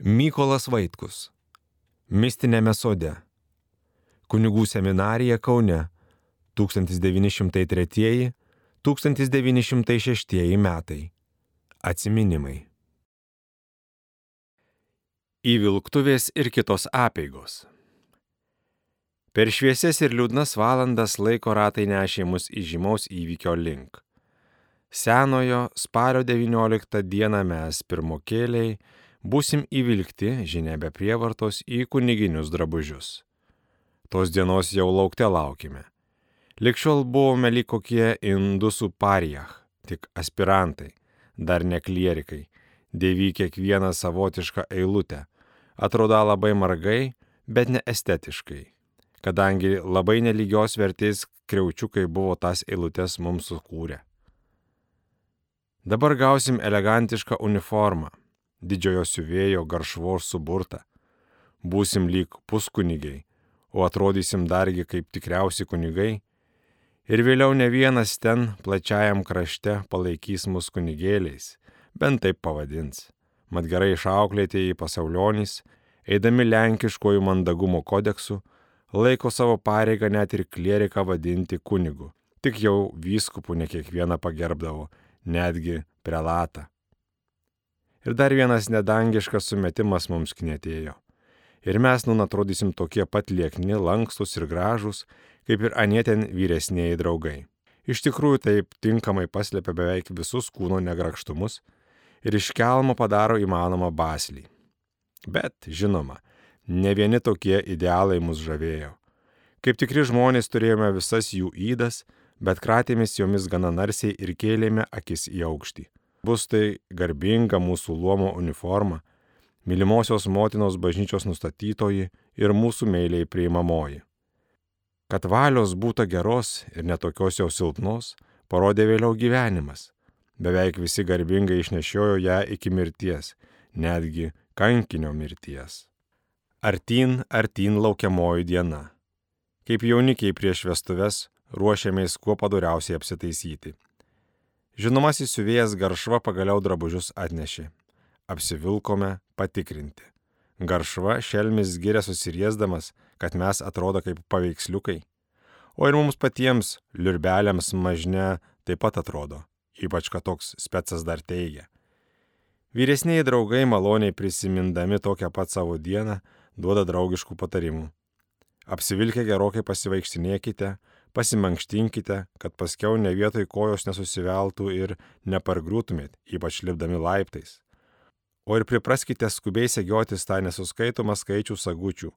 Mykolas Vaitkus. Mistinėme sode. Kunigų seminarija Kaune 1903-1906 metai. Atsiminimai. Įvilktuvės ir kitos apėgos. Per šviesias ir liūdnas valandas laiko ratai nešė mus į žymaus įvykio link. Senojo spalio 19 dieną mes pirmokėliai būsim įvilkti, žinia be prievartos, į kuniginius drabužius. Tos dienos jau laukte laukime. Likščiol buvome lyg kokie indusų parijach, tik aspirantai, dar ne klierikai, dėvy kiekvieną savotišką eilutę. Atrodo labai margai, bet ne estetiškai kadangi labai nelygios vertės kreučiukai buvo tas eilutes mums sukūrę. Dabar gausim elegantišką uniformą, didžiojo siuvėjo garšvos suburtą. Būsim lyg puskunigiai, o atrodysim dargi kaip tikriausi kunigai. Ir vėliau ne vienas ten plačiajam krašte palaikys mus kunigėliais, bent taip pavadins. Mat gerai išauklėtieji pasaulionys, eidami lenkiškojų mandagumo kodeksu, laiko savo pareigą net ir klieriką vadinti kunigu. Tik jau vyskupų ne kiekvieną pagerbdavo, netgi prelatą. Ir dar vienas nedangiškas sumetimas mums knėtėjo. Ir mes nun atrodysim tokie pat liekni, lankstus ir gražus, kaip ir anieten vyresnėjai draugai. Iš tikrųjų taip tinkamai paslėpia beveik visus kūno negrakštumus ir iš kelmo padaro įmanomą baslį. Bet, žinoma, ne vieni tokie idealai mus žavėjo. Kaip tikri žmonės turėjome visas jų įdas, bet kratėmės jomis gana narsiai ir kėlėme akis į aukštį. Bus tai garbinga mūsų luomo uniforma, mylimosios motinos bažnyčios nustatytoji ir mūsų meiliai priimamoji. Kad valios būtų geros ir netokios jau silpnos, parodė vėliau gyvenimas. Beveik visi garbingai išnešiojo ją iki mirties, netgi kankinio mirties. Artyn, artyn laukiamoji diena. Kaip jaunikiai prieš vestuves ruošiamės kuo padoriausiai apsitaisyti. Žinomasis siuvėjas garšva pagaliau drabužius atnešė. Apsivilkome patikrinti. Garšva šelmis giria susiriesdamas, kad mes atrodo kaip paveiksliukai. O ir mums patiems, liurbeliams mažne, taip pat atrodo, ypač kad toks specas dar teigia. Vyresniai draugai maloniai prisimindami tokią pat savo dieną duoda draugiškų patarimų. Apsivilkę gerokai pasivaikštinėkite, pasimankštinkite, kad paskiau ne vietoj kojos nesusiveltų ir nepargriūtumėt, ypač lipdami laiptais. O ir pripraskite skubiai segiotis tą nesuskaitomą skaičių sagučių,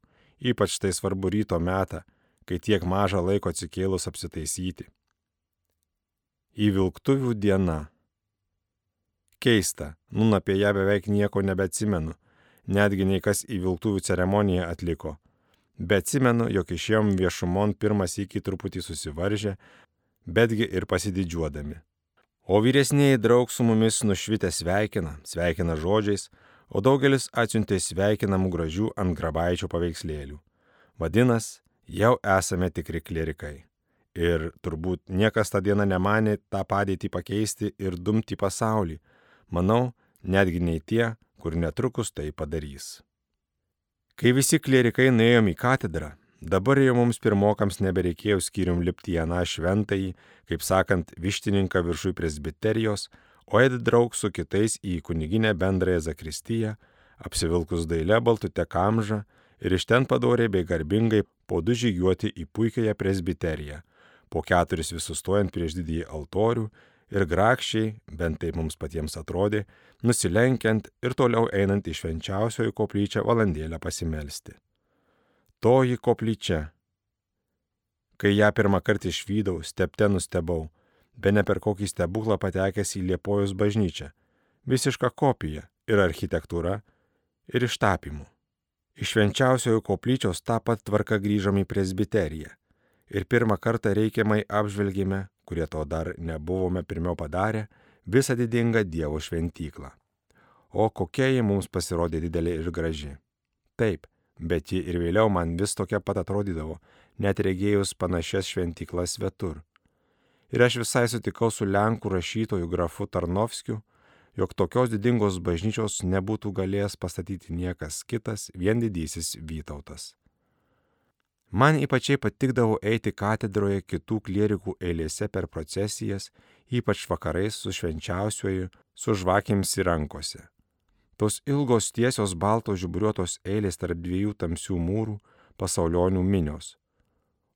ypač tai svarbu ryto metą, kai tiek maža laiko atsikėlus apsitaisyti. Įvilktuvių diena. Keista, nun apie ją beveik nieko nebeatsimenu, netgi nei kas įvilktuvių ceremoniją atliko. Bet atsimenu, jog išėjom viešumon pirmas iki truputį susivaržę, betgi ir pasididžiuodami. O vyresnėji draug su mumis nušvitę sveikina, sveikina žodžiais, o daugelis atsiuntė sveikinamų gražių ant grabaičio paveikslėlių. Vadinas, jau esame tikri klerikai. Ir turbūt niekas tą dieną nemanė tą padėtį pakeisti ir dumti pasaulį. Manau, netgi nei tie, kur netrukus tai padarys. Kai visi klierikai nuėjom į katedrą, dabar jau mums pirmokams nebereikėjo skyrium lipti į aną šventąjį, kaip sakant, vištininką viršui presbiterijos, o ėdi draug su kitais į kuniginę bendrąją zakristiją, apsivilkus dailę baltute kamžą ir iš ten padoriai bei garbingai po du žygiuoti į puikiąją presbiteriją, po keturis visus stojant prieš didįjį altorių ir grakščiai, bent taip mums patiems atrodė, nusilenkiant ir toliau einant į švenčiausiojo koplyčią valandėlę pasimelsti. Toji koplyčia. Kai ją pirmą kartą išvydau, stepte nustebau, be ne per kokį stebuklą patekęs į Liepojus bažnyčią. Visiška kopija ir architektūra, ir ištapymų. Iš švenčiausiojo koplyčios tą pat tvarką grįžom į presbiteriją ir pirmą kartą reikiamai apžvelgėme, kurie to dar nebuvome pirmiau padarę, visą didingą Dievo šventyklą. O kokia ji mums pasirodė didelė ir graži. Taip, bet ji ir vėliau man vis tokia pat atrodydavo, net regėjus panašias šventyklas svetur. Ir aš visai sutikau su lenkų rašytoju grafu Tarnovskiu, jog tokios didingos bažnyčios nebūtų galėjęs pastatyti niekas kitas, vien didysis Vytautas. Man ypačiai patikdavo eiti katedroje kitų klierikų eilėse per procesijas, ypač vakarais su švenčiausiuoju, su žvakėms į rankose. Tos ilgos tiesios baltos žiburiuotos eilės tarp dviejų tamsių mūrų pasaulionių minios.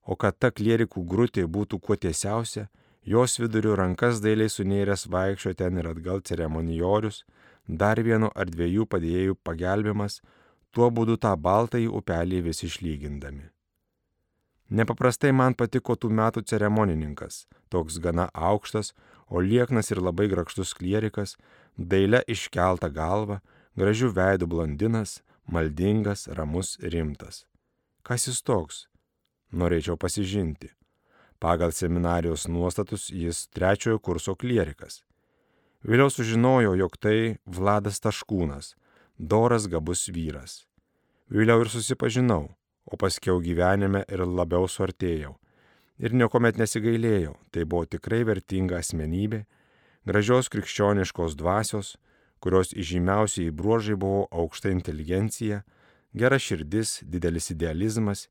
O kad ta klierikų grūtė būtų kuo tiesiausia, jos vidurių rankas dailiai sunėręs vaikščio ten ir atgal ceremonijorius, dar vieno ar dviejų padėjėjų pagelbimas, tuo būdu tą baltąjį upelį vis išlygindami. Nepaprastai man patiko tų metų ceremonininkas, toks gana aukštas, o lieknas ir labai grakštus klierikas, dailę iškeltą galvą, gražių veidų blondinas, maldingas, ramus, rimtas. Kas jis toks? Norėčiau pasižinti. Pagal seminarijos nuostatus jis trečiojo kurso klierikas. Vėliau sužinojau, jog tai Vladas Taškūnas, doras gabus vyras. Vėliau ir susipažinau, o paskiau gyvenime ir labiau suartėjau. Ir niekuomet nesigailėjau, tai buvo tikrai vertinga asmenybė, gražios krikščioniškos dvasios, kurios įžymiausiai bruožai buvo aukšta inteligencija, gera širdis, didelis idealizmas,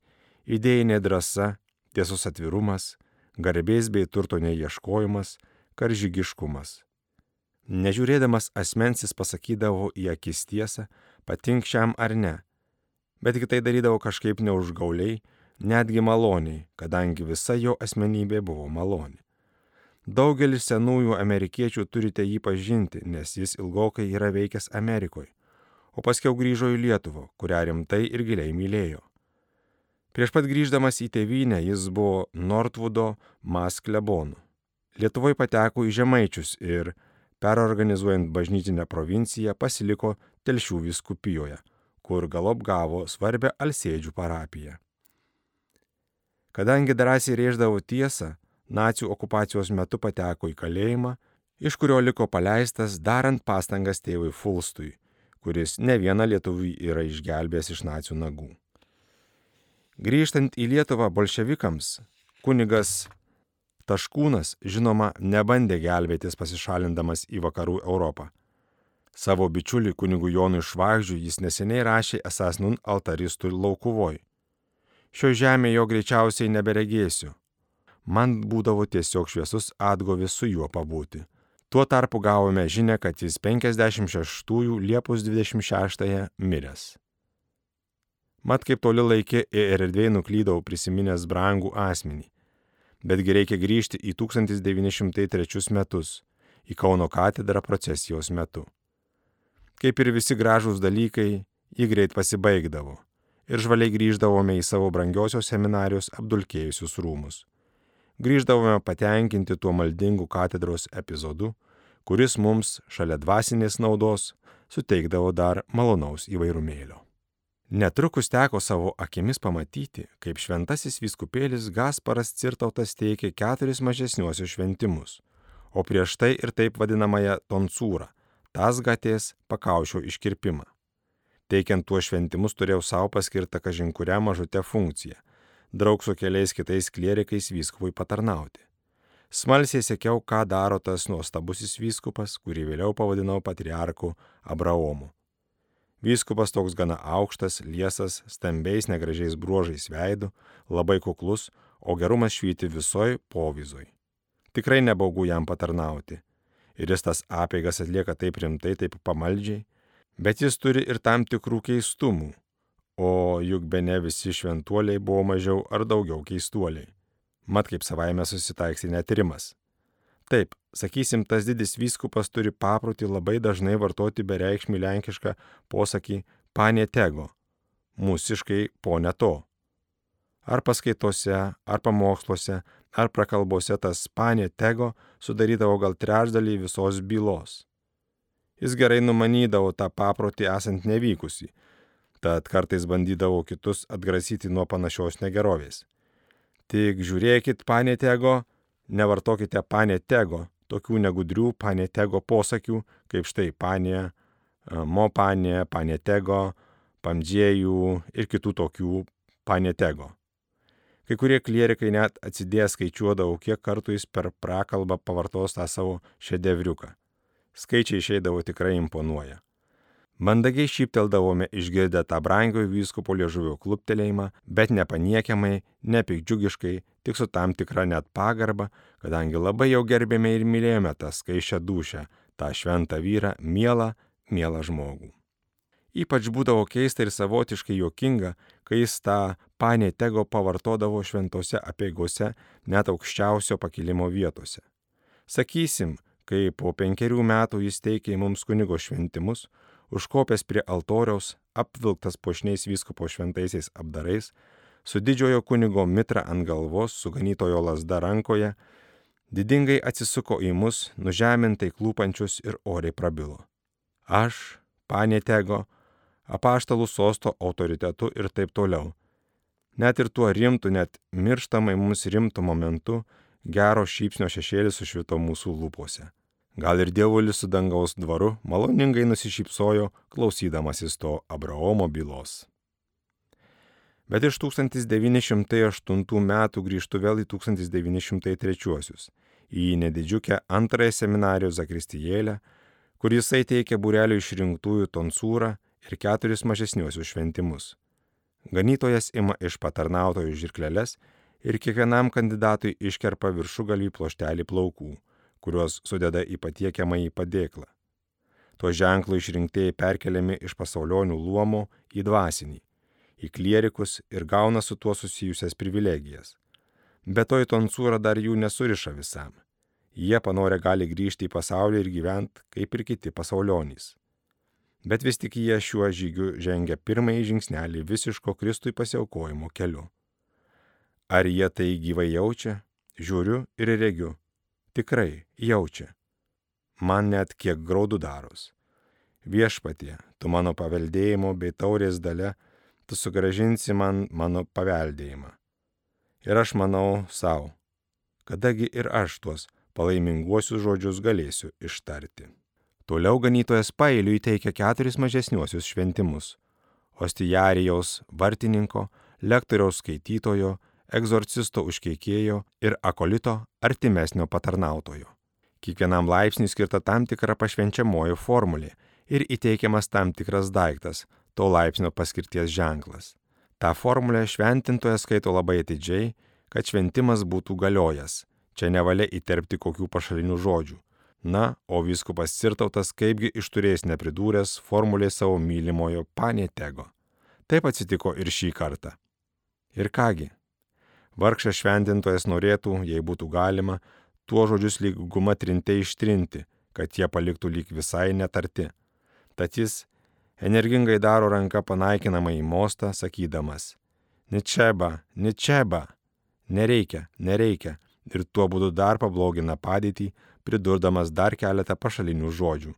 idėjinė drąsa, tiesos atvirumas, garbės bei turto neieškojimas, karžygiškumas. Nežiūrėdamas asmensis pasakydavo į akis tiesą, patink šiam ar ne, bet tik tai darydavo kažkaip neužgauliai, netgi maloniai, kadangi visa jo asmenybė buvo maloni. Daugelis senųjų amerikiečių turite jį pažinti, nes jis ilgokai yra veikęs Amerikoje, o paskiau grįžo į Lietuvą, kurią rimtai ir giliai mylėjo. Prieš pat grįždamas į tėvynę jis buvo Northwoodo Mas klebonu. Lietuvoje pateko į Žemaičius ir, perorganizuojant bažnytinę provinciją, pasiliko Telšių viskupijoje kur galop gavo svarbę Alsėdžių parapiją. Kadangi drąsiai rėždavo tiesą, nacijų okupacijos metu pateko į kalėjimą, iš kurio liko paleistas darant pastangas tėvui Fulstui, kuris ne vieną lietuvį yra išgelbėjęs iš nacijų nagų. Grįžtant į Lietuvą bolševikams, kunigas Taškūnas, žinoma, nebandė gelbėtis pasišalindamas į vakarų Europą Savo bičiulį kunigų Jonui Švagžių jis neseniai rašė esas nun altaristų laukuvoj. Šio žemė jo greičiausiai neberegėsiu. Man būdavo tiesiog šviesus atgovis su juo pabūti. Tuo tarpu gavome žinę, kad jis 56 Liepos 26 miręs. Mat kaip toli laikė ir erdvėjai nuklydau prisiminęs brangų asmenį. Betgi reikia grįžti į 1903 metus, į Kauno katedrą procesijos metu. Kaip ir visi gražūs dalykai, ji greit pasibaigdavo ir žvaliai grįždavome į savo brangiosios seminarijos apdulkėjusius rūmus. Grįždavome patenkinti tuo maldingu katedros epizodu, kuris mums, šalia dvasinės naudos, suteikdavo dar malonaus įvairumėlio. Netrukus teko savo akimis pamatyti, kaip šventasis viskupėlis Gasparas Cirtautas teikė keturis mažesniuosius šventimus, o prieš tai ir taip vadinamąją tonsūrą tasgatės pakaušio iškirpimą. Teikiant tuos šventimus turėjau savo paskirtą kažinkuria mažutę funkciją - draug su keliais kitais klierikais vyskupui patarnauti. Smalsiai sekiau, ką daro tas nuostabusis vyskupas, kurį vėliau pavadinau patriarku Abraomu. Vyskupas toks gana aukštas, liesas, stambiais negražiais bruožais veidu, labai kuklus, o gerumas švyti visoj povyzoj. Tikrai nebaugu jam patarnauti ir jis tas apeigas atlieka taip rimtai, taip pamaldžiai, bet jis turi ir tam tikrų keistumų, o juk be ne visi šventuoliai buvo mažiau ar daugiau keistuoliai. Mat kaip savaime susitaiksti netrimas. Taip, sakysim, tas didis vyskupas turi paprotį labai dažnai vartoti bereikšmį lenkišką posakį panėtego, mūsiškai po ne to. Ar paskaitose, ar pamoksluose, ar prakalbose tas panė tego sudarydavo gal trečdalį visos bylos. Jis gerai numanydavo tą paprotį esant nevykusi, tad kartais bandydavo kitus atgrasyti nuo panašios negerovės. Tik žiūrėkit, panė tego, nevartokite panė tego, tokių negudrių panė tego posakių, kaip štai panė, mo panė, panė tego, pamdžiejų ir kitų tokių panė tego. Kai kurie klierikai net atsidėję skaičiuodavo, kiek kartų jis per prakalbą pavartos tą savo šedevriuką. Skaičiai išeidavo tikrai imponuoja. Mandagiai šypteldavome išgirdę tą brangiojo vyskupo liežuvio kluptelėjimą, bet nepaniekiamai, nepikdžiugiškai, tik su tam tikra net pagarba, kadangi labai jau gerbėme ir mylėjome tą skaičią dušę, tą šventą vyrą, mielą, mielą žmogų. Ypač būdavo keista ir savotiškai juokinga, kai jis tą panė tego pavartodavo šventose apieigose net aukščiausio pakilimo vietose. Sakysim, kai po penkerių metų jis teikė mums kunigo šventimus, užkopęs prie altoriaus, apvilktas pošniais vyskupo šventaisiais apdarais, su didžiojo kunigo mitra ant galvos, su ganytojo lasda rankoje, didingai atsisuko į mus, nužemintai klūpančius ir oriai prabilo. Aš, panė Tego, apaštalų sosto autoritetu ir taip toliau. Net ir tuo rimtu, net mirštamai mums rimtu momentu, gero šypsnio šešėlis sušvito mūsų lūpose. Gal ir dievulis su dangaus dvaru maloningai nusišypsojo, klausydamasis to Abraomo bylos. Bet iš 1908 metų grįžtų vėl į 1903 į nedidžiukę antrąją seminarijos zakristijėlę, kur jisai teikia burelio išrinktųjų tonsūrą ir keturis mažesniuosius šventimus. Ganytojas ima iš patarnautojų žirkleles ir kiekvienam kandidatui iškerpa viršugalį ploštelį plaukų, kuriuos sudeda į patiekiamą į padėklą. Tuo ženklu išrinktieji perkeliami iš pasaulionių luomo į dvasinį, į klierikus ir gauna su tuo susijusias privilegijas. Bet to į tonsūrą dar jų nesuriša visam. Jie panorę gali grįžti į pasaulį ir gyventi kaip ir kiti pasaulionys bet vis tik jie šiuo žygiu žengia pirmąjį žingsnelį visiško Kristui pasiaukojimo keliu. Ar jie tai gyvai jaučia? Žiūriu ir regiu. Tikrai jaučia. Man net kiek graudų daros. Viešpatie, tu mano paveldėjimo bei taurės dalė, tu sugražinsi man mano paveldėjimą. Ir aš manau savo, kadagi ir aš tuos palaiminguosius žodžius galėsiu ištarti. Toliau ganytojas pailiui teikia keturis mažesniuosius šventimus - ostijarijaus vartininko, lektoriaus skaitytojo, egzorcisto užkeikėjo ir akolito artimesnio patarnautojo. Kiekvienam laipsniui skirta tam tikra pašvenčiamoji formulė ir įteikiamas tam tikras daiktas, to laipsnio paskirties ženklas. Ta formulė šventintojas skaito labai atidžiai, kad šventimas būtų galiojęs. Čia nevalia įterpti kokių pašalinių žodžių Na, o vyskupas Cirtautas kaipgi išturėjęs nepridūręs formulė savo mylimojo panėtego. Taip atsitiko ir šį kartą. Ir kągi, vargšas šventintojas norėtų, jei būtų galima, tuo žodžius lyg guma trinte ištrinti, kad jie paliktų lyg visai netarti. Tad jis energingai daro ranką panaikinamą į mostą, sakydamas, Ničeba, ničeba, nereikia, nereikia, ir tuo būdu dar pablogina padėtį, pridurdamas dar keletą pašalinių žodžių.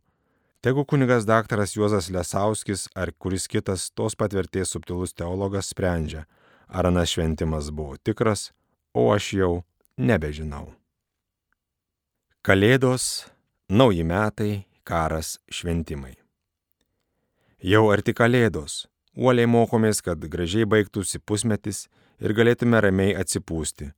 Tegu kunigas daktaras Juozas Lesauskis ar kuris kitas tos patvirties subtilus teologas sprendžia, ar anas šventimas buvo tikras, o aš jau nebežinau. Kalėdos, nauji metai, karas, šventimai. Jau arti Kalėdos, uoliai mokomės, kad gražiai baigtųsi pusmetis ir galėtume ramiai atsipūsti.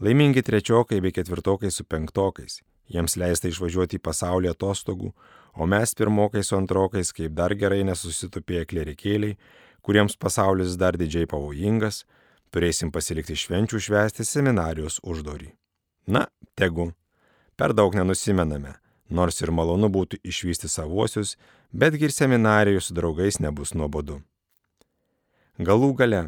Laimingi trečiokai bei ketvirtokai su penktokais, jiems leista išvažiuoti į pasaulį atostogų, o mes pirmokai su antrokais, kaip dar gerai nesusitupėję klerikėliai, kuriems pasaulis dar didžiai pavojingas, turėsim pasilikti švenčių švęsti seminarijos uždorį. Na, tegu. Per daug nenusimename, nors ir malonu būtų išvysti savuosius, betgi ir seminarijų su draugais nebus nuobodu. Galų gale,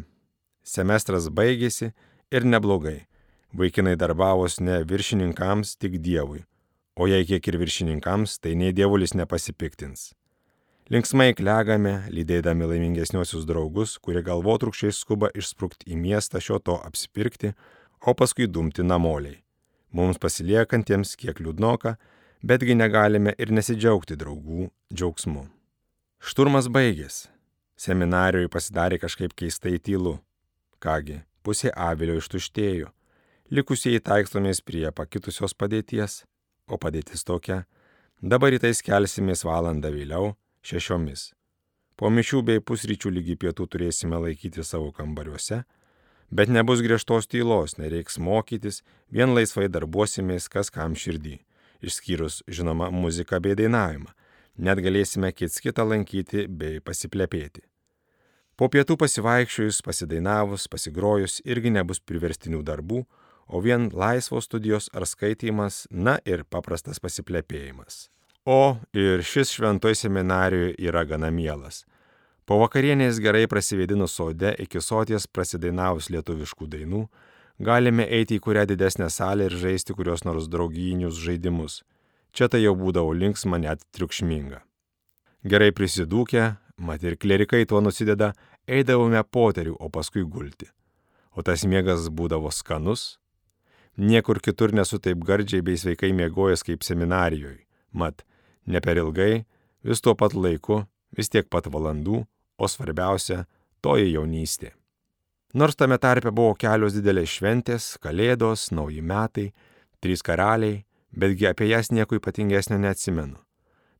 semestras baigėsi ir neblogai. Vaikinai darbavos ne viršininkams, tik Dievui, o jei kiek ir viršininkams, tai nei dievulis nepasipiktins. Linksmai klegame, lydėdami laimingesniosius draugus, kurie galvotrukščiai skuba išsprūkti į miestą šio to apsipirkti, o paskui dumti namoliai. Mums pasiliekantiems kiek liūdnoka, betgi negalime ir nesidžiaugti draugų džiaugsmu. Šturmas baigės. Seminarijoje pasidarė kažkaip keistai tylu. Kągi, pusė avilio ištuštėjo. Likusieji taikstomės prie pakitusios padėties o padėtis tokia. Dabar rytais kelsimės valandą vėliau, šešiomis. Po mišių bei pusryčių lygi pietų turėsime laikyti savo kambariuose, bet nebus griežtos tylos, nereiks mokytis, vien laisvai darbuosimės kas kam širdį. išskyrus, žinoma, muziką bei dainavimą. Net galėsime kits kitą lankyti bei pasiplepėti. Po pietų pasivaikščiojus, pasidainavus, pasigrojus irgi nebus priverstinių darbų, o vien laisvos studijos ar skaitimas, na ir paprastas pasiplepėjimas. O ir šis šventoj seminarijoje yra gana mielas. Po vakarienės gerai prasivėdinus sode iki soties prasidainavus lietuviškų dainų, galime eiti į kurią didesnę salę ir žaisti kurios nors draugijinius žaidimus. Čia tai jau būdavo linksma net triukšminga. Gerai prisidūkę, mat ir klerikai tuo nusideda, eidavome poterių, o paskui gulti. O tas miegas būdavo skanus. Niekur kitur nesu taip gardžiai bei sveikai miegojęs kaip seminarijoje. Mat, ne per ilgai, vis tuo pat laiku, vis tiek pat valandų, o svarbiausia - toji jaunystė. Nors tame tarpe buvo kelios didelės šventės - Kalėdos, Nauji metai, Trys karaliai, betgi apie jas nieko ypatingesnio neatsimenu.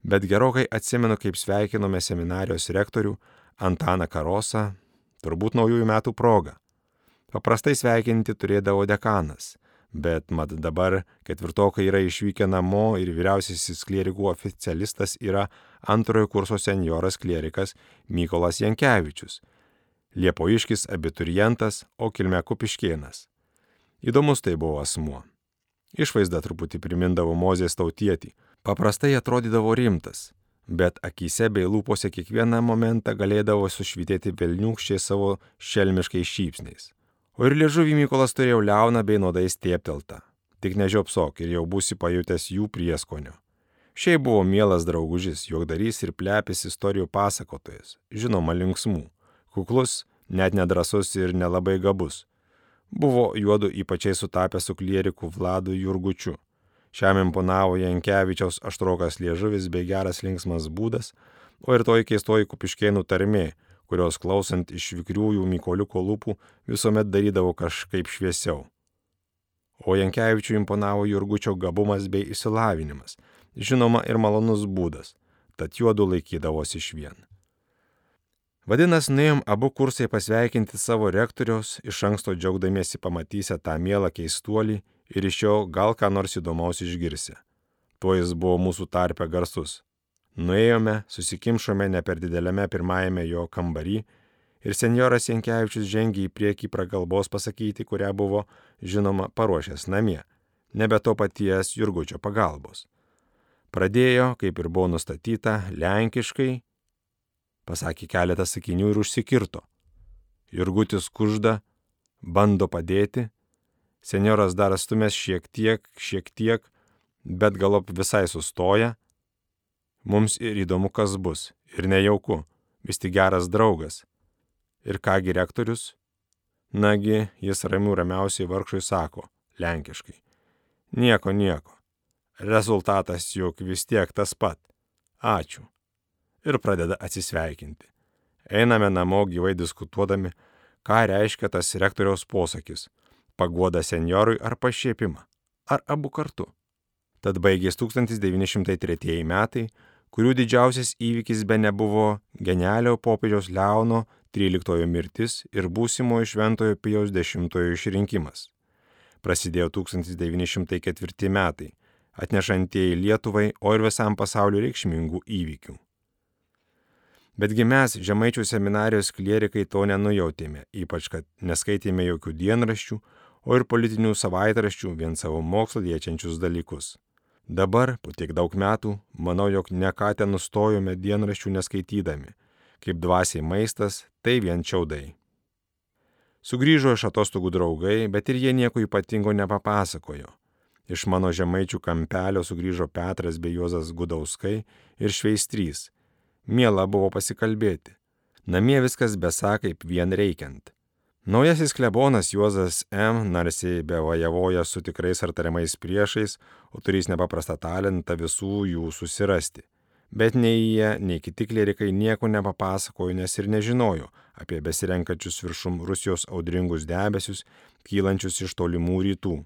Bet gerokai atsimenu, kaip sveikinome seminarijos rektorių Antaną Karosą, turbūt naujųjų metų proga. Paprastai sveikinti turėdavo dekanas, bet mat dabar ketvirtokai yra išvykę namo ir vyriausiasis klierikų oficialistas yra antrojo kurso senjoras klierikas Mykolas Jankievičius, Liepoiškis abiturientas, o kilme Kupiškienas. Įdomus tai buvo asmuo. Išvaizda truputį primindavo Mozės tautietį, paprastai atrodydavo rimtas, bet akise bei lūpose kiekvieną momentą galėdavo sušvitėti velniukščiai savo šelmiškais šypsniais. O ir liežuvį Mykolas turėjo liauną bei nuodai stiepteltą. Tik nežiopsok ir jau būsi pajutęs jų prieskonio. Šiaip buvo mielas draugužis, juokdarys ir plepis istorijų pasakotojas, žinoma linksmų, kuklus, net nedrasus ir nelabai gabus. Buvo juodu ypačiai sutapę su klieriku Vladu Jurgučiu. Šiam imponavo Jankievičiaus aštrokas liežuvis bei geras linksmas būdas, o ir toji keistoji kupiškėnų tarmė, kurios klausant iš vikriųjų Mykoliuko lūpų visuomet darydavo kažkaip šviesiau. O Jankievičių imponavo Jurgučio gabumas bei išsilavinimas, žinoma ir malonus būdas, tad juodu laikydavosi iš vien. Vadinasi, nuėjom abu kursai pasveikinti savo rektoriaus, iš anksto džiaugdamiesi pamatysę tą mielą keistuolį ir iš jo gal ką nors įdomaus išgirsi. Tuo jis buvo mūsų tarpe garsus. Nuėjome, susikimšome ne per dideliame pirmajame jo kambarį ir senjoras Jankievičius žengė į priekį pragalbos pasakyti, kurią buvo, žinoma, paruošęs namie, nebe to paties Jurgučio pagalbos. Pradėjo, kaip ir buvo nustatyta, lenkiškai, pasakė keletą sakinių ir užsikirto. Jurgutis kužda, bando padėti, senjoras dar stumės šiek tiek, šiek tiek, bet galop visai sustoja Mums ir įdomu, kas bus, ir nejauku, vis tik geras draugas. Ir kągi rektorius? Nagi, jis ramių ramiausiai vargšui sako, lenkiškai. Nieko, nieko. Rezultatas juk vis tiek tas pat. Ačiū. Ir pradeda atsisveikinti. Einame namo gyvai diskutuodami, ką reiškia tas rektoriaus posakis - paguoda senjorui ar pašiepimą, ar abu kartu. Tad baigės 1903 metai, kurių didžiausias įvykis be nebuvo genialio popiežiaus Leono XIII mirtis ir būsimojo šventojo Pijaus X išrinkimas. Prasidėjo 1904 metai, atnešantieji Lietuvai, o ir visam pasauliu reikšmingų įvykių. Betgi mes, žemaičių seminarijos klierikai, to nenujautėme, ypač kad neskaitėme jokių dienraščių, o ir politinių savaitraščių vien savo mokslo liečiančius dalykus. Dabar, po tiek daug metų, manau, jog ne ką ten nustojome dienraščių neskaitydami. Kaip dvasiai maistas, tai vien čiaudai. Sugryžo iš atostogų draugai, bet ir jie nieko ypatingo nepapasakojo. Iš mano žemaičių kampelio sugryžo Petras bei Juozas Gudauskai ir Šveistrys. Miela buvo pasikalbėti. Namie viskas besa kaip vien reikiant. Naujasis klebonas Juozas M. narsiai bevajavoja su tikrais ar tariamais priešais, o turės nepaprastą talentą visų jų susirasti. Bet nei jie, nei kiti klerikai nieko nepapasakojo, nes ir nežinojo apie besirenkačius viršum Rusijos audringus debesius, kylančius iš tolimų rytų.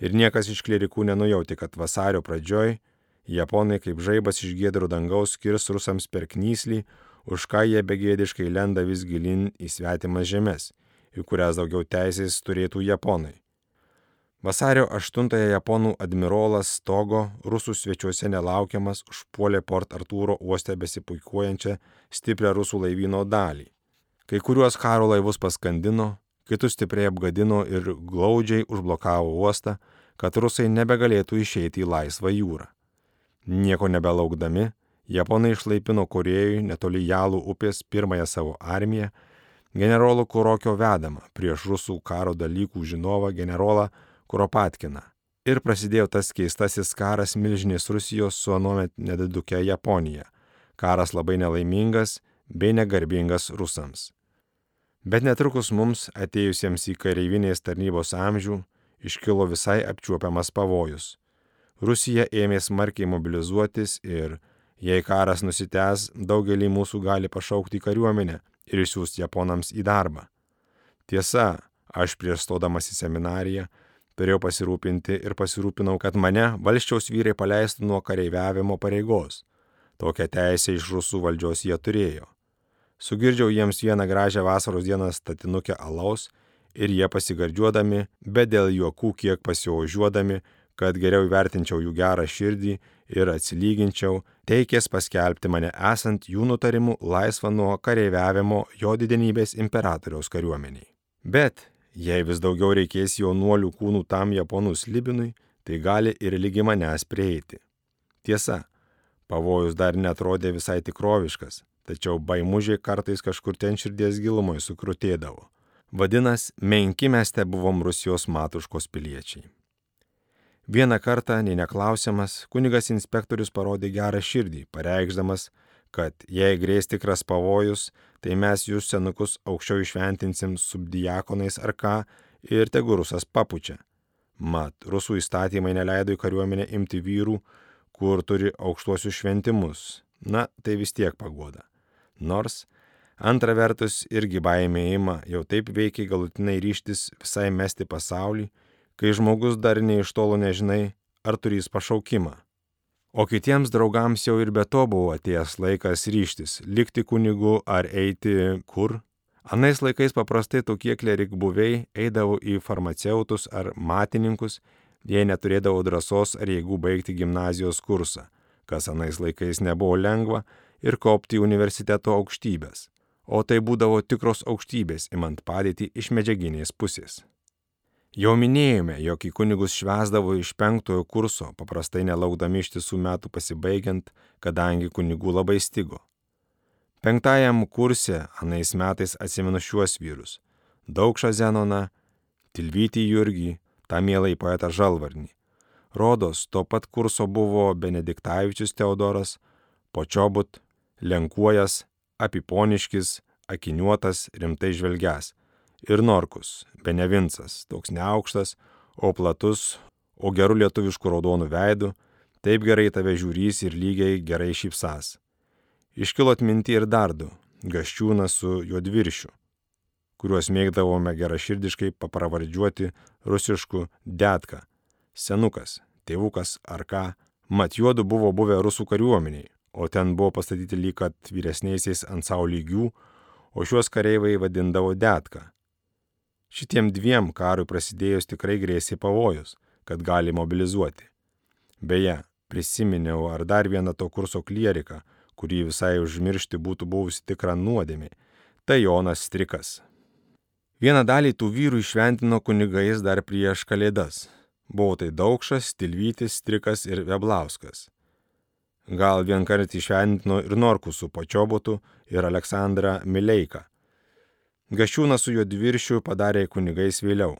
Ir niekas iš klerikų nenujauti, kad vasario pradžioj Japonai kaip žaibas iš gėdro dangaus skirs rusams per knyslį, už ką jie begėdiškai lenda vis gilin į svetimas žemės, į kurias daugiau teisės turėtų japonai. Vasario 8-ąją japonų admirolas Togo rusų svečiuose nelaukiamas užpuolė Port Artūro uoste besipuikuojančią stiprią rusų laivyno dalį. Kai kuriuos karo laivus paskandino, kitus stipriai apgadino ir glaudžiai užblokavo uostą, kad rusai nebegalėtų išeiti į laisvą jūrą. Nieko nebelaukdami, japonai išlaipino Korėjui netoli Jalų upės pirmąją savo armiją, generolo Kurokio vedamą prieš rusų karo dalykų žinovą generolą Kuropatkiną. Ir prasidėjo tas keistasis karas milžinės Rusijos su anuomet nediduke Japonija. Karas labai nelaimingas bei negarbingas rusams. Bet netrukus mums, atėjusiems į kareivinės tarnybos amžių, iškilo visai apčiuopiamas pavojus. Rusija ėmė smarkiai mobilizuotis ir, jei karas nusitęs, daugelį mūsų gali pašaukti į kariuomenę ir išsiųsti japonams į darbą. Tiesa, aš prieš stodamas į seminariją turėjau pasirūpinti ir pasirūpinau, kad mane valščiaus vyrai paleistų nuo kareiviavimo pareigos. Tokią teisę iš rusų valdžios jie turėjo. Sugirdžiau jiems vieną gražią vasaros dieną statinukę alaus ir jie pasigardžiuodami, bet dėl juokų kiek pasiožiuodami, kad geriau vertinčiau jų gerą širdį ir atsilyginčiau, teikės paskelbti mane esant jų nutarimu laisvą nuo kareiviavimo jo didenybės imperatoriaus kariuomeniai. Bet Jei vis daugiau reikės jaunuolių kūnų tam japonų slibinui, tai gali ir lygi manęs prieiti. Tiesa, pavojus dar netrodė visai tikroviškas, tačiau baimužiai kartais kažkur ten širdies gilumoje sukrutėdavo. Vadinas, menki mes te buvom Rusijos matuškos piliečiai. Vieną kartą, nei neklausiamas, kunigas inspektorius parodė gerą širdį, pareikšdamas, kad jei grės tikras pavojus, tai mes jūs senukus aukščiau išventinsim subdiakonais ar ką ir tegu rusas papučia. Mat, rusų įstatymai neleido į kariuomenę imti vyrų, kur turi aukštuosius šventimus. Na, tai vis tiek pagoda. Nors, antra vertus, irgi baimė ima jau taip veikiai galutinai ryštis visai mesti pasaulį, kai žmogus dar ne iš tolo nežinai, ar turės pašaukimą. O kitiems draugams jau ir be to buvo atėjęs laikas ryštis - likti kunigu ar eiti kur. Anais laikais paprastai tokie klerik buviai eidavo į farmaceutus ar matininkus, jei neturėdavo drąsos ar jėgų baigti gimnazijos kursą, kas anais laikais nebuvo lengva, ir kopti į universiteto aukštybės. O tai būdavo tikros aukštybės, imant padėti iš medžiaginės pusės. Jau minėjome, jog į kunigus švesdavo iš penktojo kurso, paprastai nelaukdami ištisų metų pasibaigiant, kadangi kunigų labai stigo. Penktajam kurse anais metais atsimenu šiuos vyrus - Daugšą Zenoną, Tilvytį Jurgį, tą mielai poetą Žalvarnį. Rodos, tuo pat kurso buvo Benediktavičius Teodoras, Počiobut, Lenkuojas, Apiponiškis, Akiniuotas, rimtai žvelgęs ir Norkus, Benevincas, toks neaukštas, o platus, o gerų lietuviškų raudonų veidų, taip gerai tave žiūrys ir lygiai gerai šypsas. Iškilo atminti ir dar du - gaščiūnas su juodviršiu, kuriuos mėgdavome geraširdiškai papravardžiuoti rusišku detka, senukas, tėvukas ar ką, mat juodu buvo buvę rusų kariuomeniai, o ten buvo pastatyti lyg kad vyresniaisiais ant savo lygių, o šiuos kareivai vadindavo detka Šitiem dviem karui prasidėjus tikrai grėsė pavojus, kad gali mobilizuoti. Beje, prisiminiau ar dar vieną to kurso klieriką, kurį visai užmiršti būtų buvusi tikra nuodėmė. Tai Jonas Strikas. Vieną dalį tų vyrų išventino kunigais dar prieš kalėdas. Buvo tai Daugšas, Tilvytis, Strikas ir Veblauskas. Gal vienkart išventino ir Norkus su Počiobotu ir Aleksandrą Mileiką Gašiūnas su juo dviršiu padarė kunigais vėliau.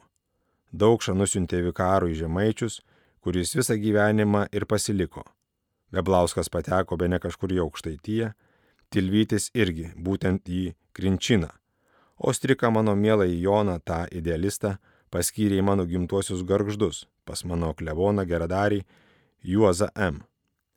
Daugšą nusintė vikarų į žemaičius, kuris visą gyvenimą ir pasiliko. Veblauskas pateko be ne kažkur į aukštaityje, Tilvytis irgi būtent į Krinčiną. O strika mano mielą į Joną, tą idealistą, paskyrė į mano gimtuosius garždus, pas mano klevoną geradarį Juozą M.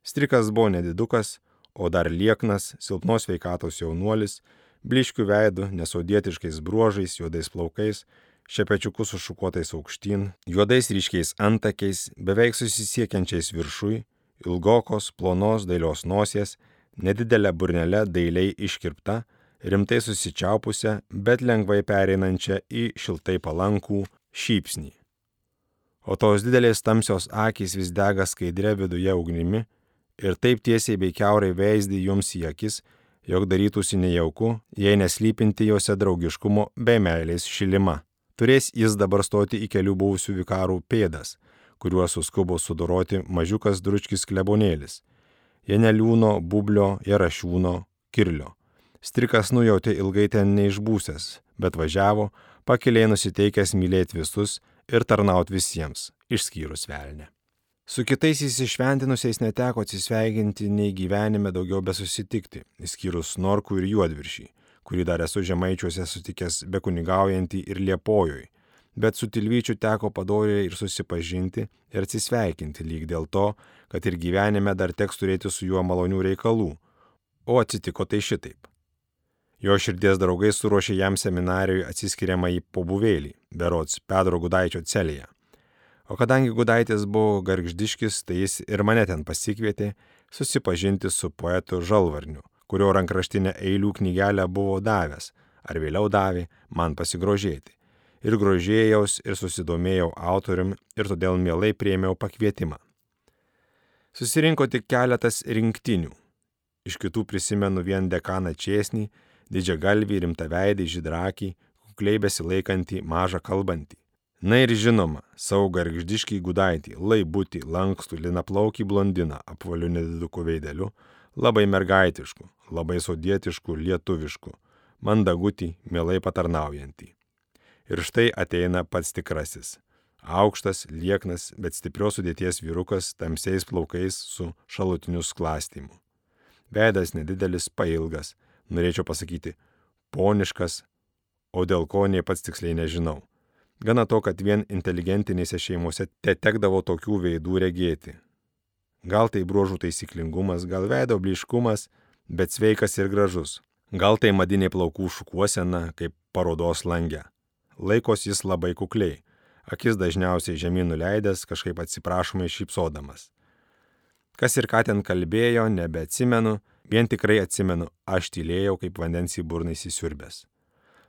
Strikas buvo nedidukas, o dar lieknas, silpnos veikatos jaunuolis, bliškių veidu, nesaudietiškais bruožais, juodais plaukais, šepečiukus sušukuotais aukštyn, juodais ryškiais antakiais, beveik susisiekiančiais viršui, ilgokos, plonos dailios nosies, nedidelė burnelė dailiai iškirpta, rimtai susičiaupusią, bet lengvai pereinančią į šiltai palankų šypsnį. o tos didelės tamsios akys vis dega skaidrė viduje ugnimi ir taip tiesiai bei keurai veisdį jums į akis, jog darytųsi nejauku, jei neslypinti juose draugiškumo bei meilės šilima. Turės jis dabar stoti į kelių buvusių vikarų pėdas, kuriuos suskubo sudoroti mažiukas dručkis klebonėlis. Janeliūno, bublio, jarašiūno, kirlio. Strikas nujautė ilgai ten neišbūsęs, bet važiavo, pakiliai nusiteikęs mylėti visus ir tarnauti visiems, išskyrus velnę. Su kitais įsišventinusiais neteko atsisveikinti nei gyvenime daugiau besusitikti, išskyrus Norkų ir Juodviršį, kurį dar esu žemaičiuose sutikęs bekunigaujantį ir Liepojoj, bet su Tilvyčiu teko padoriai ir susipažinti ir atsisveikinti lyg dėl to, kad ir gyvenime dar teks turėti su juo malonių reikalų. O atsitiko tai šitaip. Jo širdies draugai suruošė jam seminarijoje atsiskiriamą į pobuvėlį, berots Pedro Gudaičio celėje. O kadangi Gudaitis buvo gargždiškis, tai jis ir mane ten pasikvietė susipažinti su poetu Žalvarniu, kurio rankraštinę eilių knygelę buvo davęs, ar vėliau davė, man pasigrožėti. Ir grožėjaus, ir susidomėjau autorium, ir todėl mielai priemiau pakvietimą. Susirinko tik keletas rinktinių. Iš kitų prisimenu vien dekaną Česnį, didžią galvį, rimtą veidą, žydrakį, kukliai besilaikantį, mažą kalbantį. Na ir žinoma, savo gargždiškį gudaitį, laibutį, lankstų, linaplaukį blondiną, apvaliu nediduku veideliu, labai mergaitišku, labai sodietišku, lietuvišku, mandagutį, mielai patarnaujantį. Ir štai ateina pats tikrasis. Aukštas, lieknas, bet stiprios sudėties vyrukas tamsiais plaukais su šalutiniu sklastymu. Veidas nedidelis, pailgas, norėčiau pasakyti, poniškas, o dėl ko nei pats tiksliai nežinau. Gana to, kad vien inteligentinėse šeimose te tekdavo tokių veidų regėti. Gal tai bruožų taisyklingumas, gal veido bliškumas, bet sveikas ir gražus. Gal tai madiniai plaukų šukuosena, kaip parodos langė. Laikos jis labai kukliai, akis dažniausiai žemyn nuleidęs, kažkaip atsiprašomai šypsodamas. Kas ir ką ten kalbėjo, nebeatsimenu, Vien tikrai atsimenu, aš tylėjau kaip vandens į burną įsisiurbęs.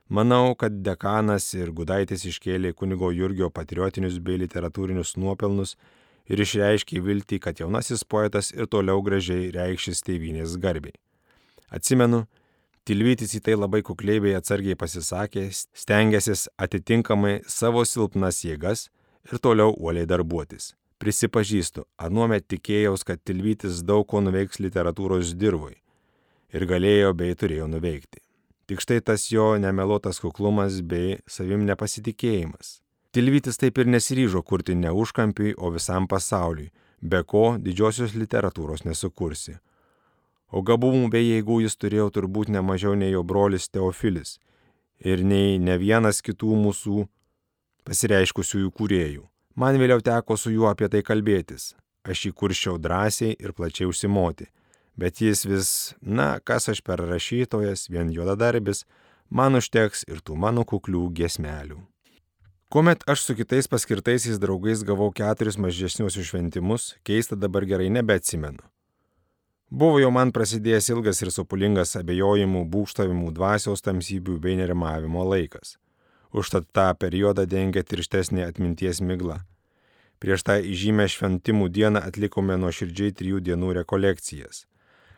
Manau, kad dekanas ir gudaitis iškėlė kunigo Jurgio patriotinius bei literatūrinius nuopelnus ir išreiškė viltį, kad jaunasis poetas ir toliau gražiai reikšis tėvynės garbiai. Atsimenu, Tilvytis į tai labai kukliai bei atsargiai pasisakė, stengiasis atitinkamai savo silpnas jėgas ir toliau uoliai darbuotis. Prisipažįstu, anuomet tikėjaus, kad Tilvytis daug ko nuveiks literatūros dirvui ir galėjo bei turėjo nuveikti. Tik štai tas jo nemelotas kuklumas bei savim nepasitikėjimas. Tilvytis taip ir nesiryžo kurti ne užkampiui, o visam pasauliui, be ko didžiosios literatūros nesukursi. O gabumų bei jėgų jis turėjo turbūt ne mažiau nei jo brolis Teofilis ir nei ne vienas kitų mūsų pasireiškusiųjų kūrėjų. Man vėliau teko su juo apie tai kalbėtis. Aš jį kurščiau drąsiai ir plačiai užsimoti. Bet jis vis, na, kas aš per rašytojas, vien juodadarbis, man užteks ir tų mano kuklių gesmelių. Kuomet aš su kitais paskirtaisiais draugais gavau keturis mažesniuosius šventimus, keista dabar gerai nebeatsimenu. Buvo jau man prasidėjęs ilgas ir sopulingas abejojimų, būkštavimų, dvasios tamsybių bei nerimavimo laikas. Užtat tą periodą dengia tirštesnė atminties migla. Prieš tą įžymę šventimų dieną atlikome nuo širdžiai trijų dienų rekolekcijas.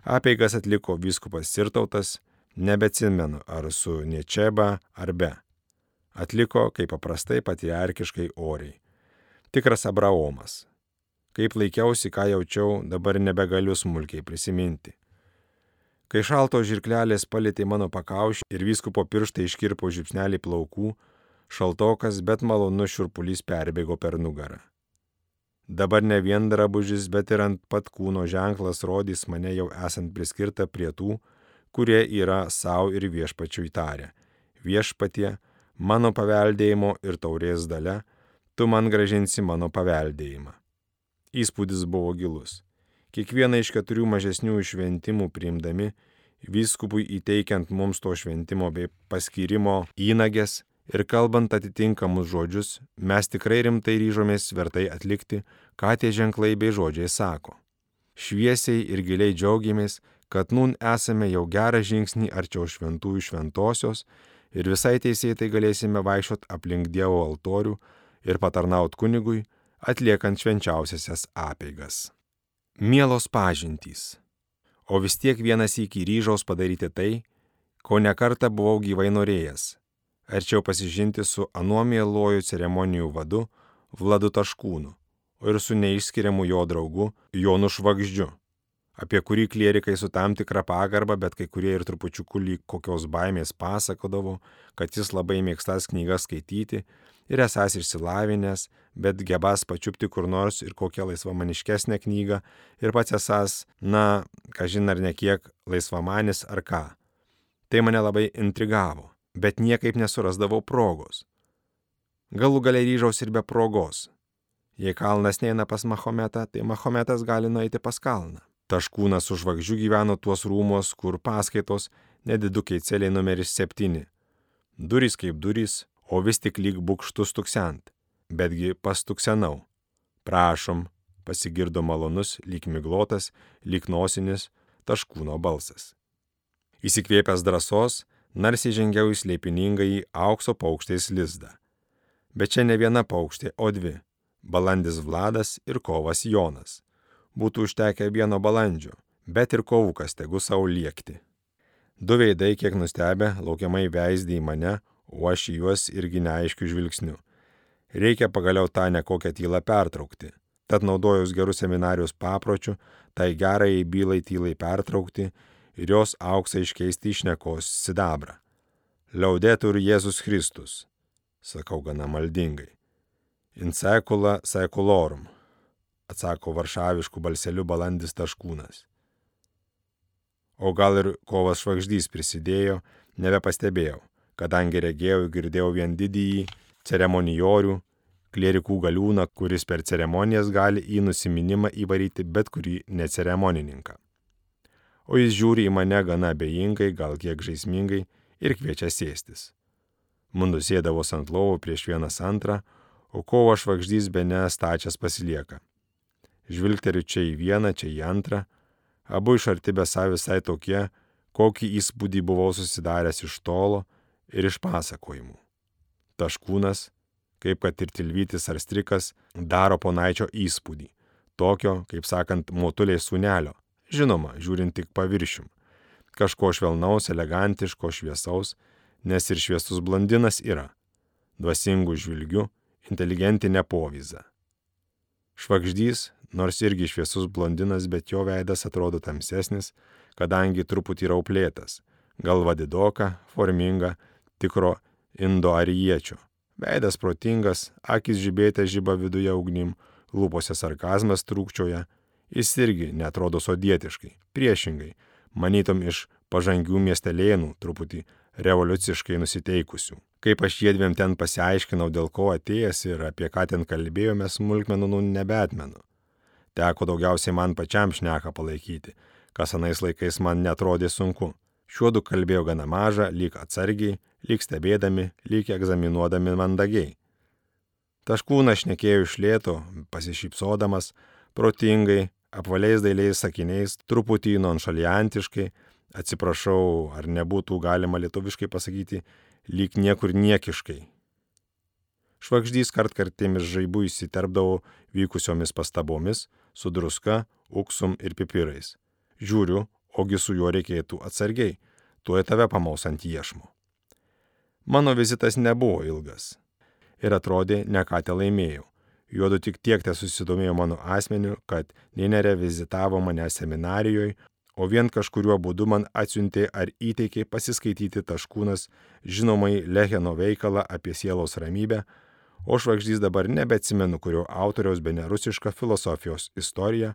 Apeigas atliko vyskupas Sirtautas, nebeatsimenu ar su Niečeba ar be. Atliko, kaip paprastai, patriarkiškai oriai. Tikras Abraomas. Kaip laikiausi, ką jaučiau, dabar nebegaliu smulkiai prisiminti. Kai šaltos žirklelės palėtė mano pakaušį ir vyskupo pirštai iškirpo žipsnelį plaukų, šaltokas, bet malonus šiurpulys perbėgo per nugarą. Dabar ne vien drabužis, bet ir ant pat kūno ženklas rodys mane jau esant priskirta prie tų, kurie yra savo ir viešpačių įtarę. Viešpatie, mano paveldėjimo ir taurės dalė, tu man gražinsi mano paveldėjimą. Įspūdis buvo gilus. Kiekvieną iš keturių mažesnių šventimų priimdami, vyskupui įteikiant mums to šventimo bei paskyrimo įnagės ir kalbant atitinkamus žodžius, mes tikrai rimtai ryžomės vertai atlikti, ką tie ženklai bei žodžiai sako. Šviesiai ir giliai džiaugiamės, kad nun esame jau gerą žingsnį arčiau šventųjų šventosios ir visai teisėtai galėsime vaikščiot aplink Dievo altorių ir patarnaut kunigui, atliekant švenčiausiasias apeigas. Mielos pažintys. O vis tiek vienas iki ryžaus padaryti tai, ko nekartą buvau gyvai norėjęs - arčiau pasižinti su anuo mieluoju ceremonijų vadu Vladu Taškūnu, ir su neišskiriamu jo draugu Jonu Švagždžiu, apie kurį klierikai su tam tikra pagarba, bet kai kurie ir trupučiukų lyg kokios baimės pasakodavo, kad jis labai mėgstas knygas skaityti ir esas išsilavinęs, bet gebas pačiupti kur nors ir kokią laisvamaniškesnę knygą ir pats esas, na, kažin ar ne kiek laisvamanis ar ką. Tai mane labai intrigavo, bet niekaip nesurasdavau progos. Galų galiai ryžaus ir be progos. Jei kalnas neina pas Mahometą, tai Mahometas gali nueiti pas kalną. Taškūnas su žvagžiu gyveno tuos rūmos, kur paskaitos nedidukiai celiai numeris 7. Durys kaip durys, o vis tik lyg bukštus tuksent. Betgi pastuksenau. Prašom, pasigirdo malonus, lyg miglotas, lyg nosinis taškūno balsas. Įsikvėpęs drąsos, narsiai žengiau į slėpiningąjį aukso paukštės lizdą. Bet čia ne viena paukštė, o dvi - balandis Vladas ir kovas Jonas. Būtų užtekę vieno balandžio, bet ir kovukas tegu savo liekti. Du veidai, kiek nustebę, laukiamai veisdė į mane, o aš į juos irgi neaiškių žvilgsnių. Reikia pagaliau tą nekokią tylą pertraukti. Tad naudojus gerų seminarijos papročių, tai gerai bylai tylai pertraukti ir jos auksą iškeisti išnekos sidabrą. Liaudėtų ir Jėzus Kristus, sakau gana maldingai. In secula seculorum, atsako varšaviškų balselių balandis taškūnas. O gal ir kovas švagždys prisidėjo, nebepastebėjau, kadangi regėjau ir girdėjau vien didįjį ceremonijorių, klierikų galiūną, kuris per ceremonijas gali į nusiminimą įvaryti bet kurį neceremonininką. O jis žiūri į mane gana abejingai, gal kiek žaismingai ir kviečia sėstis. Mundu sėdavos ant lovo prieš vienas antrą, o kovo švagždys be ne stačias pasilieka. Žvilgteriu čia į vieną, čia į antrą, abu iš arti besą visai tokie, kokį įspūdį buvau susidaręs iš tolo ir iš pasakojimų. Taškūnas, kaip kad ir tilvytis ar strikas, daro ponaičio įspūdį, tokio, kaip sakant, motuliai sunelio, žinoma, žiūrint tik paviršium, kažko švelnaus, elegantiško, šviesaus, nes ir šviesus blondinas yra, dvasingų žvilgių, inteligentinė povyza. Švagždys, nors irgi šviesus blondinas, bet jo veidas atrodo tamsesnis, kadangi truputį rauplėtas, galva didoka, forminga, tikro indoarijiečio. Veidas protingas, akis žibėtė žyba viduje ugnim, lūpose sarkazmas trūkčioja, jis irgi netrodo sodietiškai, priešingai, manytom iš pažangių miestelėnų, truputį revoliuciškai nusiteikusių. Kaip aš jėdvėm ten pasiaiškinau, dėl ko atėjęs ir apie ką ten kalbėjome, smulkmenų nu nebetmenu. Teko daugiausiai man pačiam šneką palaikyti, kas anais laikais man netrodė sunku. Šiuodu kalbėjo gana mažą, lyg atsargiai, lyg stebėdami, lyg egzaminuodami mandagiai. Taškūnas šnekėjo iš lėto, pasišypsodamas, protingai, apvaliais dailiais sakiniais, truputį nonšaliantiškai, atsiprašau, ar nebūtų galima lietuviškai pasakyti, lyg niekur niekiškai. Švagždys kartkartėmis žaibų įsiterpdavo vykusiomis pastabomis, su druska, uksum ir pipirais. Žiūriu, ogi su juo reikėtų atsargiai, tuoj tave pamaus ant iešmo. Mano vizitas nebuvo ilgas ir atrodė, ne ką te laimėjau. Juodu tik tiek te susidomėjo mano asmeniu, kad Ninerė vizitavo mane seminarijoje, o vien kažkuriuo būdu man atsiuntė ar įteikė pasiskaityti taškūnas žinomai Leheno veikalą apie sielos ramybę, o žvaigždys dabar nebeatsimenu, kurio autoriaus be nerusišką filosofijos istoriją,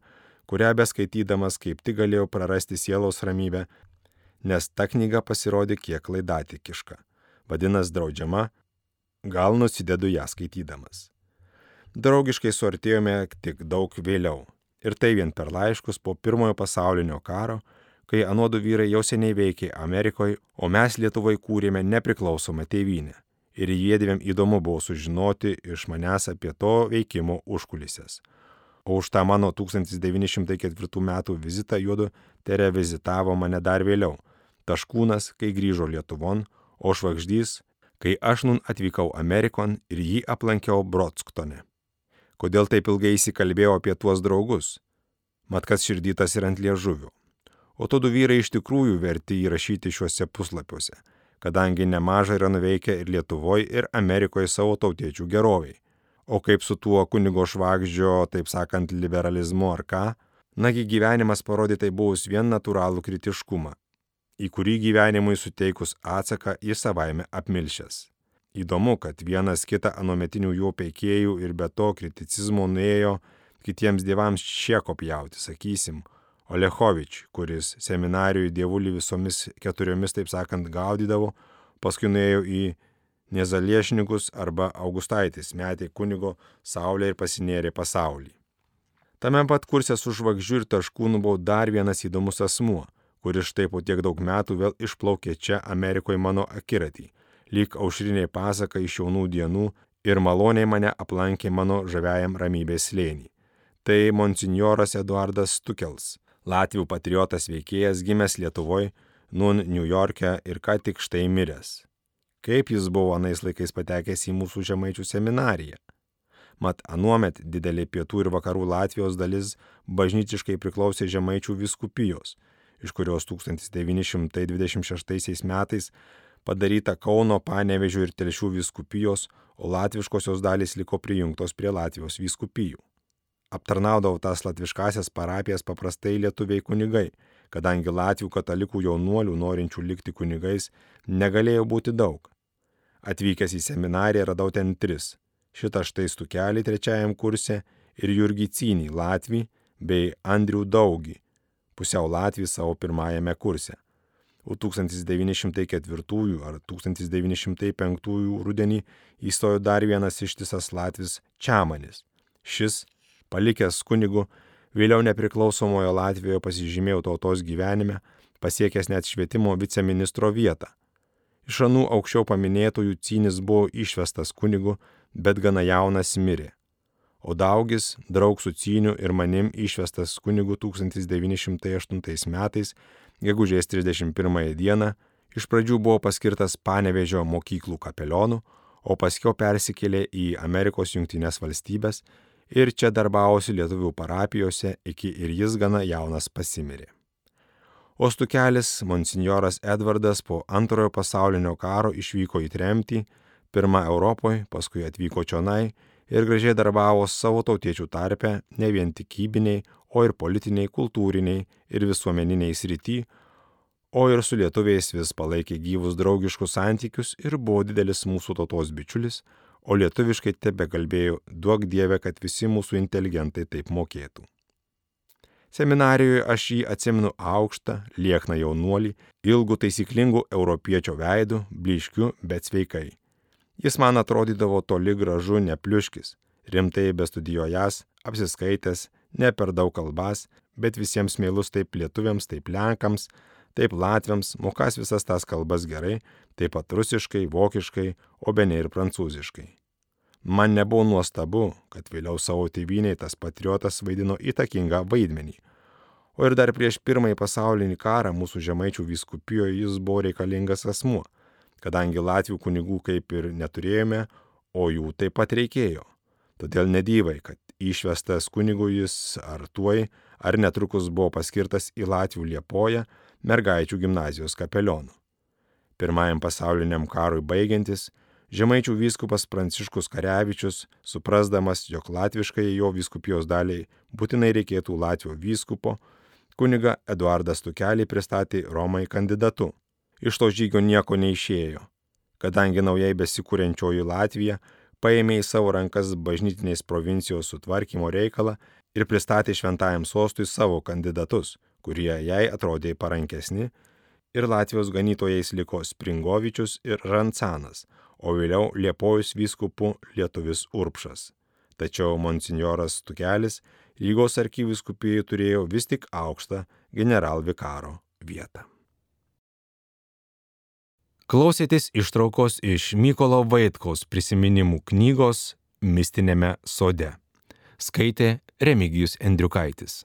kurią beskaitydamas kaip tik galėjau prarasti sielos ramybę, nes ta knyga pasirodė kiek laidatikiška, vadinasi draudžiama, gal nusidedu ją skaitydamas. Draugiškai suartėjome tik daug vėliau ir tai vien per laiškus po pirmojo pasaulinio karo, kai anuodu vyrai jau seniai veikė Amerikoje, o mes Lietuvoje kūrėme nepriklausomą tėvynę. Ir jėdvėm įdomu buvo sužinoti iš manęs apie to veikimo užkulisės. O už tą mano 1904 metų vizitą juodu Tere vizitavo mane dar vėliau. Taškūnas, kai grįžo Lietuvon, o Švagždys, kai aš nun atvykau Amerikon ir jį aplankiau Brodstone. Kodėl taip ilgai įsikalbėjau apie tuos draugus? Mat kas širdytas ir ant liežuvių. O tu du vyrai iš tikrųjų verti įrašyti šiuose puslapiuose, kadangi nemažai yra nuveikę ir Lietuvoje, ir Amerikoje savo tautiečių geroviai. O kaip su tuo kunigo švagždžio, taip sakant, liberalizmu ar ką, nagi gyvenimas parodė tai buvus vien natūralų kritiškumą, į kurį gyvenimui suteikus atsaką į savaime apmilšęs. Įdomu, kad vienas kitą anometinių jo peikėjų ir be to kriticizmo nuėjo kitiems dievams šieko pjauti, sakysim, Olechovič, kuris seminarijoje dievulį visomis keturiomis, taip sakant, gaudydavo, paskui nuėjo į Nezaliešnikus arba Augustaitis metė kunigo saulę ir pasinėrė pasaulį. Tame pat kurse su žvagžiu ir taškūnu buvo dar vienas įdomus asmuo, kuris štai po tiek daug metų vėl išplaukė čia Amerikoje mano akiratį, lyg aušriniai pasaka iš jaunų dienų ir maloniai mane aplankė mano žaviajam ramybės slėnį. Tai monsinjoras Eduardas Stukels, Latvijų patriotas veikėjas gimęs Lietuvoje, nun New York'e ir ką tik štai miręs kaip jis buvo anais laikais patekęs į mūsų žemaičių seminariją. Mat anuomet didelė pietų ir vakarų Latvijos dalis bažnytiškai priklausė žemaičių viskupijos, iš kurios 1926 metais padaryta Kauno, Panevežio ir Telšių viskupijos, o latviškosios dalys liko prijungtos prie Latvijos viskupijų. Aptarnaudavo tas latviškasias parapijas paprastai lietuviai kunigai, kadangi Latvijų katalikų jaunuolių norinčių likti kunigais negalėjo būti daug. Atvykęs į seminariją radau ten tris - šitą štai stukelį trečiajam kurse ir Jurgį Cynį Latvį bei Andrių Daugį, pusiau Latvį savo pirmajame kurse. O 1904 ar 1905 rudenį įstojo dar vienas ištisas Latvis Čiamanis. Šis, palikęs kunigu, vėliau nepriklausomojo Latvijoje pasižymėjo tautos gyvenime, pasiekęs net švietimo viceministro vietą Iš anų aukščiau paminėtųjų Cynis buvo išvestas kunigu, bet gana jaunas mirė. O daugis, draug su Cyniu ir manim išvestas kunigu 1908 metais, gegužės 31 dieną, iš pradžių buvo paskirtas Panevežio mokyklų kapelionu, o paskiau persikėlė į Amerikos Junktinės valstybės ir čia darbavosi lietuvių parapijose, iki ir jis gana jaunas pasimirė. O stukelis monsinjoras Edvardas po antrojo pasaulinio karo išvyko į tremtį, pirmą Europoje, paskui atvyko čionai ir gražiai darbavo savo tautiečių tarpe ne vien tikybiniai, o ir politiniai, kultūriniai ir visuomeniniai srity, o ir su lietuviais vis palaikė gyvus draugiškus santykius ir buvo didelis mūsų tautos bičiulis, o lietuviškai tebe kalbėjo duok dievę, kad visi mūsų inteligentai taip mokėtų. Seminarijoje aš jį atsimenu aukštą, liekną jaunuolį, ilgų taisyklingų europiečio veidų, bliškių, bet sveikai. Jis man atrodydavo toli gražu nepliuškis, rimtai bestudijuojas, apsiskaitęs, ne per daug kalbas, bet visiems mėlus taip lietuviams, taip lenkams, taip latviams, mokas visas tas kalbas gerai, taip pat rusiškai, vokiškai, o be ne ir prancūziškai. Man nebuvo nuostabu, kad vėliau savo tėviniai tas patriotas vaidino įtakingą vaidmenį. O ir dar prieš pirmąjį pasaulinį karą mūsų žemaičių vyskupijoje jis buvo reikalingas asmuo, kadangi Latvių kunigų kaip ir neturėjome, o jų taip pat reikėjo. Todėl nedyvai, kad išvestas kunigų jis ar tuoj, ar netrukus buvo paskirtas į Latvių Liepoją mergaičių gimnazijos kapelionu. Pirmajam pasauliniam karui baigiantis, Žemaičių vyskupas Pranciškus Karevičius, suprasdamas, jog latviškai jo vyskupijos daliai būtinai reikėtų Latvijos vyskupo, kuniga Eduardas Tukelį pristatė Romai kandidatu. Iš to žygio nieko neišėjo, kadangi naujai besikūrenčioji Latvija paėmė į savo rankas bažnytinės provincijos sutvarkymo reikalą ir pristatė šventajam sostui savo kandidatus, kurie jai atrodė parankesni, ir Latvijos ganytojais liko Springovičius ir Rancanas, o vėliau Liepojus vyskupų lietuvis Urpšas. Tačiau monsinjoras Tukelis Rygos arkyviskupijai turėjo vis tik aukštą generalvikaro vietą. Klausėtės ištraukos iš Mykolo Vaitkaus prisiminimų knygos Mistinėme sode. Skaitė Remigijus Endriukaitis.